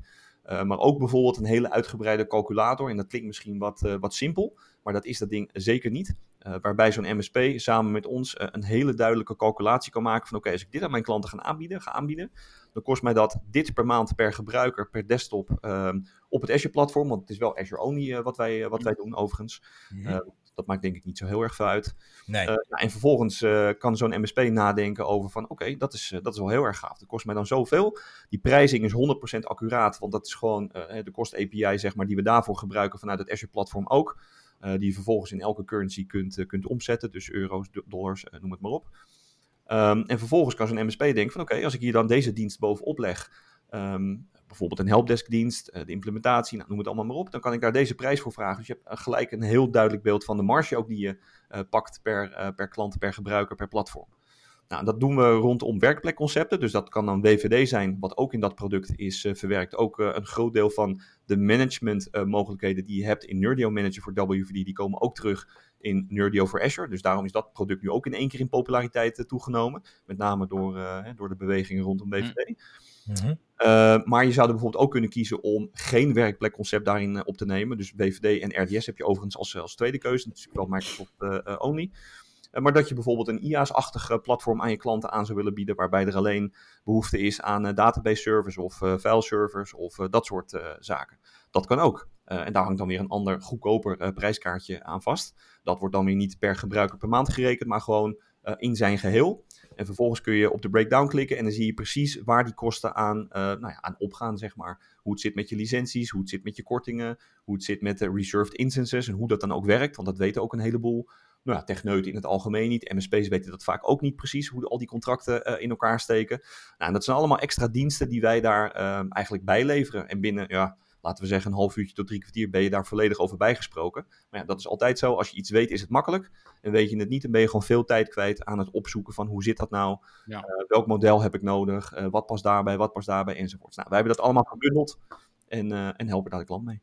C: maar ook bijvoorbeeld een hele uitgebreide calculator. En dat klinkt misschien wat, wat simpel, maar dat is dat ding zeker niet. Waarbij zo'n MSP samen met ons een hele duidelijke calculatie kan maken van oké, als ik dit aan mijn klanten ga aanbieden, ga aanbieden, dan kost mij dat dit per maand per gebruiker, per desktop ehm, op het Azure-platform. Want het is wel Azure only wat, wij, wat wij doen overigens. Dat maakt denk ik niet zo heel erg veel uit.
B: Nee.
C: Eh, nou, en vervolgens eh, kan zo'n MSP nadenken over van oké, dat, is, eh, dat is wel heel erg gaaf. Dat kost mij dan zoveel. Die prijzing is 100% accuraat, want dat is gewoon de kost API zeg maar, die we daarvoor gebruiken vanuit het Azure platform ook. Die je vervolgens in elke currency kunt, kunt omzetten, dus euro's, do- dollars, noem het maar op. Ehm, en vervolgens kan zo'n MSP denken van oké, als ik hier dan deze dienst bovenop leg, ehm, bijvoorbeeld een helpdeskdienst, eh, de implementatie, nou, noem het allemaal maar op, dan kan ik daar deze prijs voor vragen. Dus je hebt eh, gelijk een heel duidelijk beeld van de marge ook die je eh, pakt per, per klant, per gebruiker, per platform. Nou, dat doen we rondom werkplekconcepten. Dus dat kan dan WVD zijn, wat ook in dat product is verwerkt. Ook een groot deel van de management eh, mogelijkheden die je hebt in Nerdio Manager voor WVD, die komen ook terug in Nerdio voor Azure. Dus daarom is dat product nu ook in één keer in populariteit toegenomen. Met name door, door de bewegingen rondom WVD.
B: Mhm.
C: Uh, maar je zou er bijvoorbeeld ook kunnen kiezen om geen werkplekconcept daarin uh, op te nemen. Dus BVD en RDS heb je overigens als, als tweede keuze. Is wel Microsoft uh, only. maar dat je bijvoorbeeld een IaaS-achtig platform aan je klanten aan zou willen bieden. Waarbij er alleen behoefte is aan database servers of file servers of dat soort zaken. Dat kan ook. en daar hangt dan weer een ander goedkoper prijskaartje aan vast. Dat wordt dan weer niet per gebruiker per maand gerekend, maar gewoon in zijn geheel. En vervolgens kun je op de breakdown klikken en dan zie je precies waar die kosten aan, uh, nou ja, aan opgaan, zeg maar. Hoe het zit met je licenties, hoe het zit met je kortingen, hoe het zit met de reserved instances en hoe dat dan ook werkt. Want dat weten ook een heleboel nou ja, techneuten in het algemeen niet. MSP's weten dat vaak ook niet precies, hoe al die contracten uh, in elkaar steken. Nou, en dat zijn allemaal extra diensten die wij daar uh, eigenlijk bij leveren. En binnen, ja, laten we zeggen, een half uurtje tot drie kwartier ben je daar volledig over bijgesproken. Maar ja, dat is altijd zo. Als je iets weet, is het makkelijk. En weet je het niet, dan ben je gewoon veel tijd kwijt aan het opzoeken van hoe zit dat nou?
A: Ja.
C: Uh, welk model heb ik nodig? Uh, wat past daarbij? Wat past daarbij? Enzovoorts. Nou, wij hebben dat allemaal gebundeld en, uh, en helpen daar de klant mee.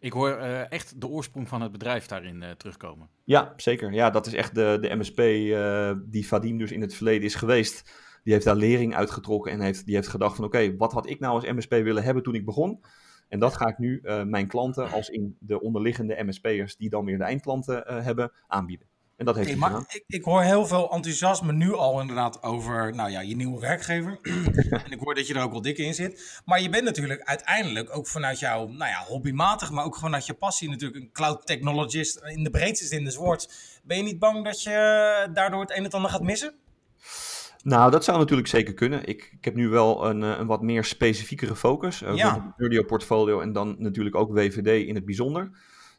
A: Ik hoor echt de oorsprong van het bedrijf daarin terugkomen.
C: Ja, zeker. Ja, dat is echt de, de MSP die Vadim dus in het verleden is geweest. Die heeft daar lering uitgetrokken en heeft, die heeft gedacht van oké, okay, wat had ik nou als MSP willen hebben toen ik begon? En dat ga ik nu uh, mijn klanten als in de onderliggende MSP'ers die dan weer de eindklanten uh, hebben aanbieden. En dat heeft gedaan.
B: ik, ik, hoor heel veel enthousiasme nu al inderdaad over nou ja, je nieuwe werkgever. en ik hoor dat je er ook wel dik in zit. Maar je bent natuurlijk uiteindelijk ook vanuit jouw nou ja, hobbymatig, maar ook vanuit je passie natuurlijk een cloud technologist in de breedste zin des woords. Ben je niet bang dat je daardoor het een en ander gaat missen?
C: Nou, dat zou natuurlijk zeker kunnen. Ik, ik heb nu wel een, een wat meer specifiekere focus. Uh,
B: Ja.
C: het Nerdio portfolio en dan natuurlijk ook WVD in het bijzonder.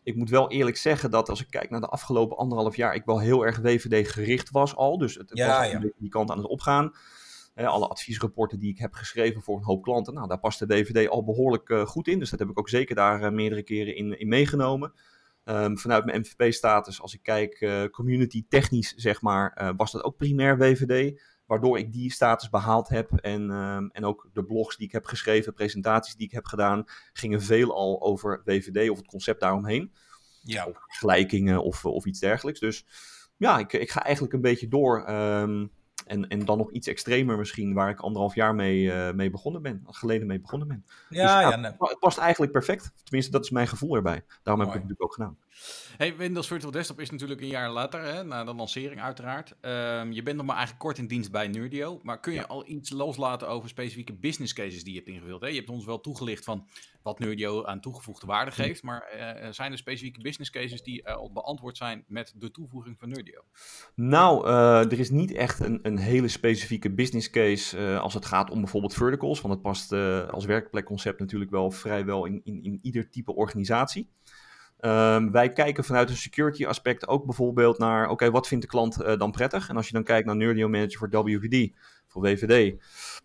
C: Ik moet wel eerlijk zeggen dat als ik kijk naar de afgelopen anderhalf jaar, ik wel heel erg WVD gericht was al. Dus het, het
B: Ja,
C: was
B: ja.
C: die kant aan het opgaan. Eh, alle adviesrapporten die ik heb geschreven voor een hoop klanten, nou, daar past de DVD al behoorlijk eh, goed in. Dus dat heb ik ook zeker daar eh, meerdere keren in, in meegenomen. Ehm, vanuit mijn MVP-status, als ik kijk eh, community technisch, zeg maar, eh, was dat ook primair WVD. Waardoor ik die status behaald heb. En, ehm, en ook de blogs die ik heb geschreven, presentaties die ik heb gedaan, gingen veelal over WVD of het concept daaromheen.
B: Ja.
C: Of vergelijkingen of, of iets dergelijks. Dus ja, ik, ik ga eigenlijk een beetje door. ehm, en, en dan nog iets extremer misschien, waar ik anderhalf jaar mee, eh, mee begonnen ben. Geleden mee begonnen ben.
B: Ja,
C: Dus
B: ja, nee.
C: Het past eigenlijk perfect. Tenminste, dat is mijn gevoel erbij. Daarom heb ik het natuurlijk ook gedaan.
A: Hey, Windows Virtual Desktop is natuurlijk een jaar later, hè, na de lancering uiteraard. Ehm, je bent nog maar eigenlijk kort in dienst bij Nerdio, maar kun je
C: Ja.
A: al iets loslaten over specifieke business cases die je hebt ingevuld? Hè? Je hebt ons wel toegelicht van wat Nerdio aan toegevoegde waarde
C: Hm.
A: geeft, maar eh, zijn er specifieke business cases die eh, al beantwoord zijn met de toevoeging van Nerdio?
C: Nou, eh, er is niet echt een, een hele specifieke business case eh, als het gaat om bijvoorbeeld verticals. Want het past eh, als werkplekconcept natuurlijk wel vrijwel in, in, in ieder type organisatie. Ehm, wij kijken vanuit een security aspect ook bijvoorbeeld naar, oké, wat vindt de klant eh, dan prettig? En als je dan kijkt naar Nerdio Manager voor WVD, voor WVD,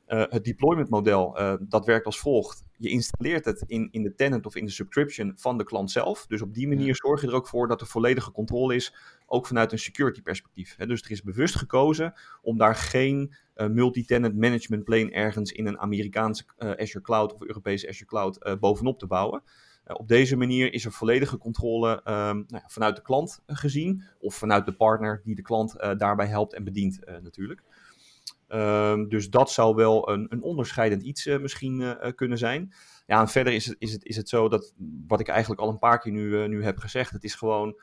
C: eh, het deployment model, eh, dat werkt als volgt. Je installeert het in, in de tenant of in de subscription van de klant zelf. Dus op die manier zorg je er ook voor dat er volledige controle is, ook vanuit een security perspectief. Hè. Dus er is bewust gekozen om daar geen eh, multi-tenant management plane ergens in een Amerikaanse Azure Cloud of Europese Azure Cloud bovenop te bouwen. Op deze manier is er volledige controle ehm, nou ja, vanuit de klant gezien, of vanuit de partner die de klant daarbij helpt en bedient natuurlijk. Ehm, dus dat zou wel een, een onderscheidend iets eh, misschien eh, eh, kunnen zijn. Ja, en verder is het, is, het, is het zo dat, wat ik eigenlijk al een paar keer nu, nu heb gezegd, het is gewoon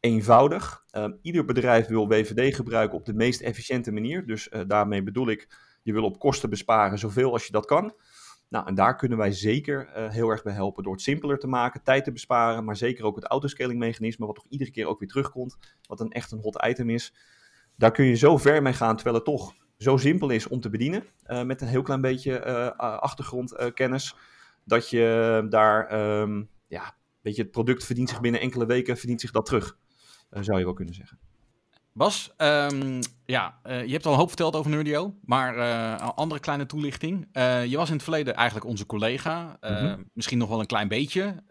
C: eenvoudig. Ehm, ieder bedrijf wil WVD gebruiken op de meest efficiënte manier. Dus daarmee bedoel ik, je wil op kosten besparen zoveel als je dat kan. Nou, en daar kunnen wij zeker heel erg bij helpen door het simpeler te maken, tijd te besparen, maar zeker ook het autoscaling mechanisme, wat toch iedere keer ook weer terugkomt, wat een echt een hot item is. Daar kun je zo ver mee gaan, terwijl het toch zo simpel is om te bedienen, eh, met een heel klein beetje eh, achtergrondkennis, dat je daar, ehm, ja, weet je, het product verdient zich binnen enkele weken, verdient zich dat terug, eh, zou je wel kunnen zeggen.
A: Bas, ehm, ja, eh, je hebt al een hoop verteld over Nerdio, maar eh, een andere kleine toelichting. Eh, je was in het verleden eigenlijk onze collega, eh,
C: Mhm.
A: misschien nog wel een klein beetje.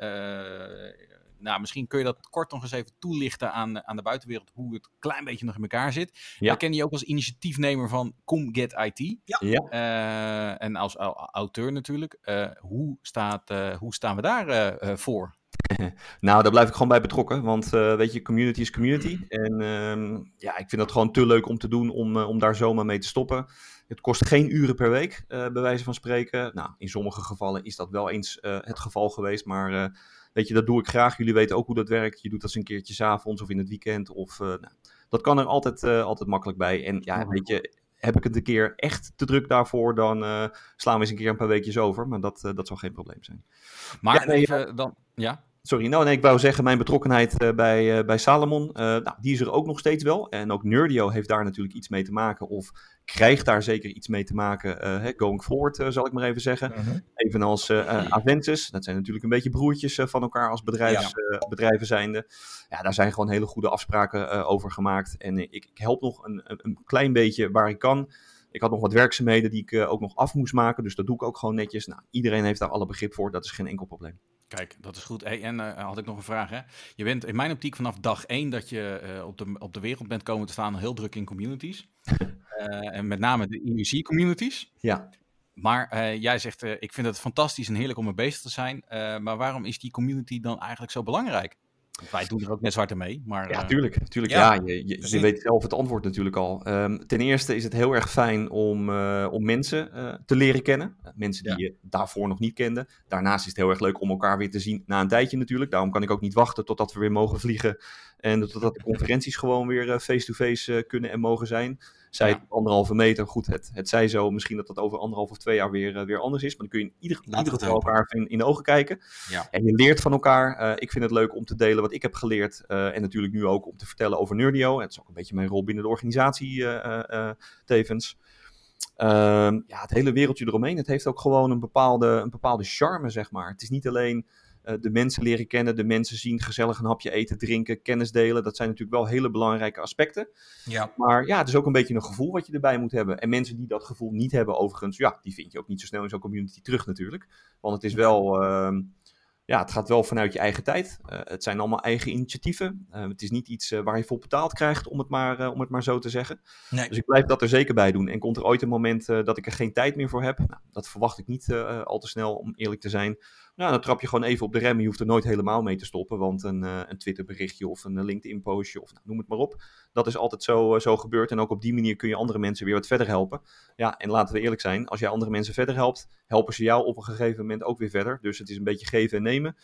A: Nou, misschien kun je dat kort nog eens even toelichten aan, aan de buitenwereld, hoe het een klein beetje nog in elkaar zit.
C: Ja.
A: We kennen je ook als initiatiefnemer van Come Get IT.
C: Ja.
A: Eh, en als au- auteur natuurlijk. Eh, hoe, staat, eh, hoe staan we daar voor?
C: Nou, daar blijf ik gewoon bij betrokken. Want eh, weet je, community is community. En ehm, ja, ik vind dat gewoon te leuk om te doen om, om daar zomaar mee te stoppen. Het kost geen uren per week, eh bij wijze van spreken. Nou, in sommige gevallen is dat wel eens eh, het geval geweest. Maar eh, weet je, dat doe ik graag. Jullie weten ook hoe dat werkt. Je doet dat eens een keertje 's avonds of in het weekend. Of, nou, dat kan er altijd, altijd makkelijk bij. En ja, weet je, heb ik het een keer echt te druk daarvoor, dan slaan we eens een keer een paar weekjes over. Maar dat, dat zal geen probleem zijn.
A: Maar
C: Ja,
A: even dan. Ja?
C: Sorry, nou nee, ik wou zeggen, mijn betrokkenheid eh, bij, eh, bij Salomon, eh, nou, die is er ook nog steeds wel. En ook Nerdio heeft daar natuurlijk iets mee te maken, of krijgt daar zeker iets mee te maken, going forward, zal ik maar even zeggen.
B: Mhm.
C: Evenals Aventus, dat zijn natuurlijk een beetje broertjes van elkaar als bedrijfs, bedrijven zijnde. Ja, daar zijn gewoon hele goede afspraken over gemaakt. En ik, ik help nog een, een klein beetje waar ik kan. Ik had nog wat werkzaamheden die ik eh, ook nog af moest maken, dus dat doe ik ook gewoon netjes. Nou, iedereen heeft daar alle begrip voor, dat is geen enkel probleem.
A: Kijk, dat is goed. Hey, en eh, had ik nog een vraag. Hè? Je bent in mijn optiek vanaf dag één dat je eh, op, de, op de wereld bent komen te staan heel druk in communities. En met name de IUC-communities.
C: Ja.
A: Maar jij zegt, ik vind het fantastisch en heerlijk om mee bezig te zijn. Maar waarom is die community dan eigenlijk zo belangrijk? Wij doen er ook net zwart mee. Maar,
C: Ja,
A: eh,
C: tuurlijk. tuurlijk
B: ja,
C: ja, je, je, weet zelf het antwoord natuurlijk al. Ehm, ten eerste is het heel erg fijn om, eh, om mensen eh, te leren kennen. Mensen die je daarvoor nog niet kende. Daarnaast is het heel erg leuk om elkaar weer te zien na een tijdje natuurlijk. Daarom kan ik ook niet wachten totdat we weer mogen vliegen. En totdat de conferenties gewoon weer face-to-face kunnen en mogen zijn. Zij
A: Ja.
C: anderhalve meter. Goed, het, het zij zo. Misschien dat dat over anderhalf of twee jaar weer, eh, weer anders is. Maar dan kun je in ieder, ieder geval elkaar in, in de ogen kijken.
A: Ja.
C: En je leert van elkaar. Eh, ik vind het leuk om te delen wat ik heb geleerd. eh, en natuurlijk nu ook om te vertellen over Nerdio. Het is ook een beetje mijn rol binnen de organisatie tevens. Ehm, ja, het hele wereldje eromheen. Het heeft ook gewoon een bepaalde, een bepaalde charme, zeg maar. Het is niet alleen de mensen leren kennen, de mensen zien, gezellig een hapje eten, drinken, kennis delen. Dat zijn natuurlijk wel hele belangrijke aspecten.
B: Ja.
C: Maar ja, het is ook een beetje een gevoel wat je erbij moet hebben. En mensen die dat gevoel niet hebben, overigens, ja, die vind je ook niet zo snel in zo'n community terug natuurlijk. Want het is wel, ehm, ja, het gaat wel vanuit je eigen tijd. Eh, het zijn allemaal eigen initiatieven. Eh, het is niet iets eh, waar je voor betaald krijgt, om het maar, eh, om het maar zo te zeggen.
B: Nee.
C: Dus ik blijf dat er zeker bij doen. En komt er ooit een moment eh, dat ik er geen tijd meer voor heb? Nou, dat verwacht ik niet eh, al te snel, om eerlijk te zijn. Nou, dan trap je gewoon even op de rem. Je hoeft er nooit helemaal mee te stoppen. Want een, eh, een Twitter-berichtje of een LinkedIn-postje of nou, noem het maar op. Dat is altijd zo, eh, zo gebeurd. En ook op die manier kun je andere mensen weer wat verder helpen. Ja, en laten we eerlijk zijn. Als jij andere mensen verder helpt, helpen ze jou op een gegeven moment ook weer verder. Dus het is een beetje geven en nemen.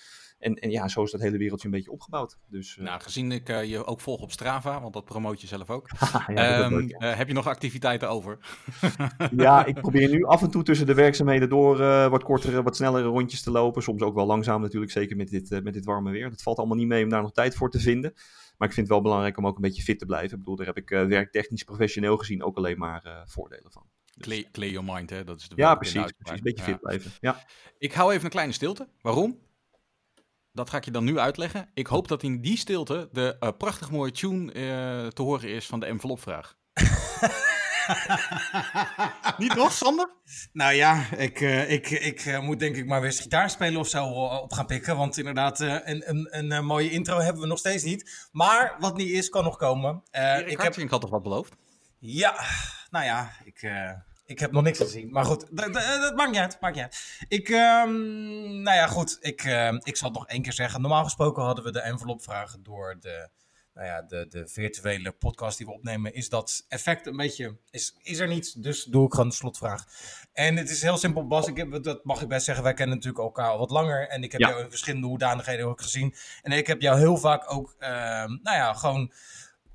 C: En, en ja, zo is dat hele wereldje een beetje opgebouwd. Dus eh,
A: Nou, gezien ik eh, je ook volg op Strava, want dat promoot je zelf ook.
C: ja,
A: Ehm,
C: leuk, ja.
A: eh, heb je nog activiteiten over?
C: Ja, ik probeer nu af en toe tussen de werkzaamheden door wat kortere, wat snellere rondjes te lopen. Soms ook wel langzaam natuurlijk, zeker met dit, met dit warme weer. Dat valt allemaal niet mee om daar nog tijd voor te vinden. Maar ik vind het wel belangrijk om ook een beetje fit te blijven. Ik bedoel, daar heb ik eh, werktechnisch professioneel gezien ook alleen maar eh, voordelen van.
A: Clear, clear your mind, hè? Dat is de
C: Ja, precies. precies. Een beetje
A: Ja.
C: fit blijven. Ja.
A: Ik hou even een kleine stilte. Waarom? Dat ga ik je dan nu uitleggen. Ik hoop dat in die stilte de eh, prachtig mooie tune eh, te horen is van de envelopvraag. Niet toch, Sander?
B: Nou ja, ik, eh, ik, ik eh, moet denk ik maar weer gitaar spelen of zo eh, op gaan pikken. Want inderdaad, eh, een, een, een, mooie intro hebben we nog steeds niet. Maar wat niet is, kan nog komen. Eh,
A: Erik
B: ik heb,
A: had toch wat beloofd?
B: ja, nou ja, ik, eh, ik heb nog niks gezien. Maar goed, dat, maakt niet uit. Maakt niet uit. Ik, ehm, nou ja, goed. Ik, ik zal het nog één keer zeggen. Normaal gesproken hadden we de envelopvragen door de, nou ja, de, de virtuele podcast die we opnemen. Is dat effect een beetje, is, is er niet. Dus doe ik gewoon de slotvraag. En het is heel simpel, Bas. Ik heb, dat mag ik best zeggen. Wij kennen natuurlijk elkaar al wat langer. En ik heb
C: Ja.
B: jou in verschillende hoedanigheden ook gezien. En ik heb jou heel vaak ook, ehm, nou ja, gewoon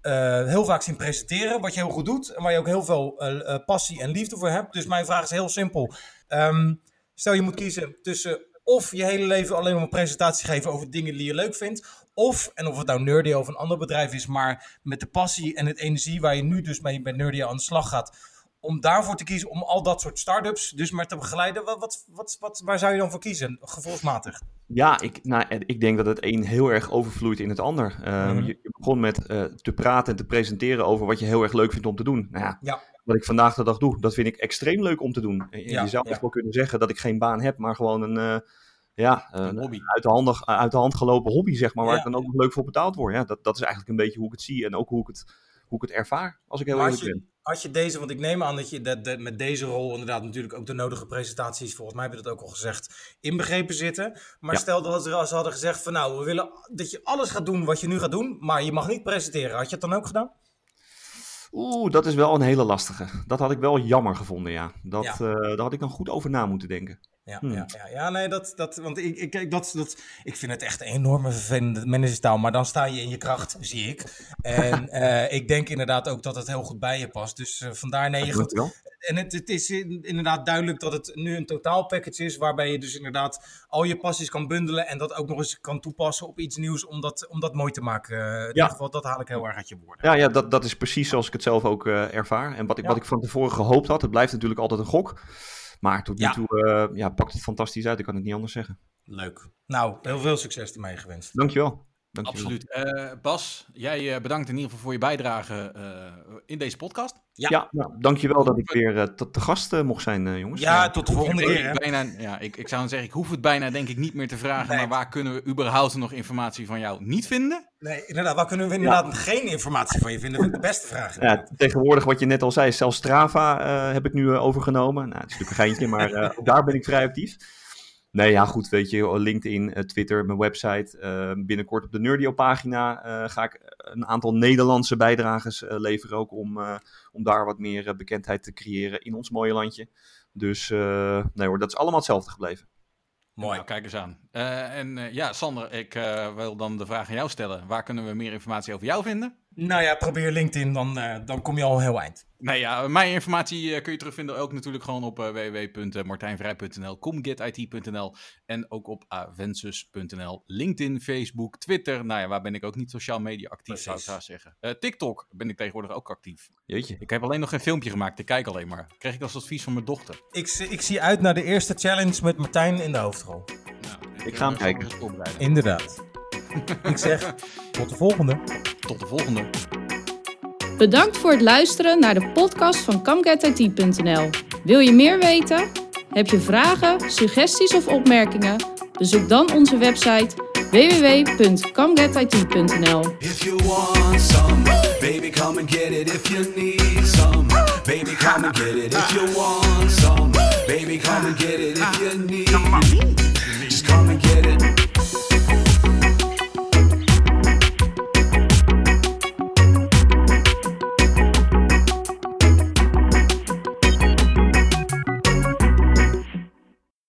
B: eh, heel vaak zien presenteren. Wat je heel goed doet. En waar je ook heel veel eh, eh, passie en liefde voor hebt. Dus mijn vraag is heel simpel. Ehm, stel je moet kiezen tussen of je hele leven alleen maar een presentatie geven over dingen die je leuk vindt. Of, en of het nou Nerdio of een ander bedrijf is, maar met de passie en het energie waar je nu dus mee bij Nerdio aan de slag gaat. Om daarvoor te kiezen, om al dat soort start-ups dus maar te begeleiden. Wat, wat, wat, wat, waar zou je dan voor kiezen, gevoelsmatig?
C: Ja, ik, nou, ik denk dat het een heel erg overvloeit in het ander. Ehm,
B: Mhm.
C: je, je begon met eh, te praten en te presenteren over wat je heel erg leuk vindt om te doen. Nou ja,
B: Ja.
C: wat ik vandaag de dag doe, dat vind ik extreem leuk om te doen. En
B: Ja,
C: je zou
B: ja.
C: echt wel kunnen zeggen dat ik geen baan heb, maar gewoon een, eh, ja,
A: Een
C: een
A: hobby.
C: uit, de handen, uit de hand gelopen hobby, zeg maar, waar
B: Ja.
C: ik dan ook nog leuk voor betaald word. Ja, dat, dat is eigenlijk een beetje hoe ik het zie en ook hoe ik het, hoe ik het ervaar, als ik heel eerlijk ben.
B: als je deze, want ik neem aan dat je dat, dat met deze rol inderdaad natuurlijk ook de nodige presentaties, volgens mij heb je dat ook al gezegd, inbegrepen zitten. Maar
C: Ja.
B: stel dat ze hadden gezegd van nou, we willen dat je alles gaat doen wat je nu gaat doen, maar je mag niet presenteren. Had je het dan ook gedaan?
C: Oeh, dat is wel een hele lastige. Dat had ik wel jammer gevonden, ja. Dat,
B: Ja.
C: eh, daar had ik dan goed over na moeten denken.
B: Ja,
C: Hmm.
B: ja, ja, ja, nee, dat, dat, want ik, ik, dat, dat, ik vind het echt een enorme vervelende managerstaal, maar dan sta je in je kracht, zie ik. En eh, ik denk inderdaad ook dat het heel goed bij je past. Dus eh, vandaar, nee, je. En het, het is in- inderdaad duidelijk dat het nu een totaalpackage is, waarbij je dus inderdaad al je passies kan bundelen en dat ook nog eens kan toepassen op iets nieuws om dat, om dat mooi te maken. Eh, in ieder geval, dat haal ik heel erg uit je woorden.
C: Ja, ja dat, dat is precies zoals ik het zelf ook ervaar. En wat ik,
B: Ja.
C: wat ik van tevoren gehoopt had, het blijft natuurlijk altijd een gok. Maar tot nu
B: Ja.
C: toe eh, ja, pakt het fantastisch uit, ik kan het niet anders zeggen.
B: Leuk. Nou, heel veel succes ermee gewenst.
C: Dankjewel. Dankjewel.
A: Absoluut. Eh, Bas, jij eh, bedankt in ieder geval voor je bijdrage eh, in deze podcast.
B: Ja.
C: Ja, nou, dankjewel dat ik weer eh, te, te gast mocht zijn, eh, jongens.
B: Ja, tot de volgende
A: Ik-
B: keer. Hè?
A: bijna, ja, ik, ik zou dan zeggen, ik hoef het bijna denk ik niet meer te vragen.
B: Nee.
A: Maar waar kunnen we überhaupt nog informatie van jou niet vinden?
B: Nee, inderdaad, waar kunnen we inderdaad geen informatie van je vinden? Dat vind ik de beste vraag.
C: Ja, tegenwoordig, wat je net al zei, zelfs Strava eh, heb ik nu overgenomen. Nou, het is natuurlijk een geintje, maar eh, ook daar ben ik vrij actief. Nee, ja, goed, weet je, LinkedIn, eh, Twitter, mijn website. eh, binnenkort op de Nerdio-pagina eh, ga ik een aantal Nederlandse bijdragers leveren ook om, om daar wat meer bekendheid te creëren in ons mooie landje. Dus nee hoor, dat is allemaal hetzelfde gebleven.
B: Mooi.
A: Nou, kijk eens aan. En ja, Sander, ik wil dan de vraag aan jou stellen. Waar kunnen we meer informatie over jou vinden?
B: Nou ja, probeer LinkedIn, dan, eh, dan kom je al heel eind.
A: Nee, ja, mijn informatie eh, kun je terugvinden ook natuurlijk gewoon op eh, www.martijnvrij.nl, comgetit.nl en ook op avensus.nl. LinkedIn, Facebook, Twitter. Nou ja, waar ben ik ook niet sociaal media actief, zou ik zeggen. Eh, TikTok ben ik tegenwoordig ook actief.
C: Jeetje.
A: Ik heb alleen nog geen filmpje gemaakt, ik kijk alleen maar. Kreeg ik als advies van mijn dochter.
B: Ik, zie- ik zie uit naar de eerste challenge met Martijn in de hoofdrol.
A: Nou,
C: Ik ga hem kijken.
A: Voorbereiden.
B: Inderdaad. Ik zeg, tot de volgende.
A: Tot de volgende.
D: Bedankt voor het luisteren naar de podcast van ComeGetIT.nl. Wil je meer weten? Heb je vragen, suggesties of opmerkingen? Bezoek dan onze website www.comegetit.nl.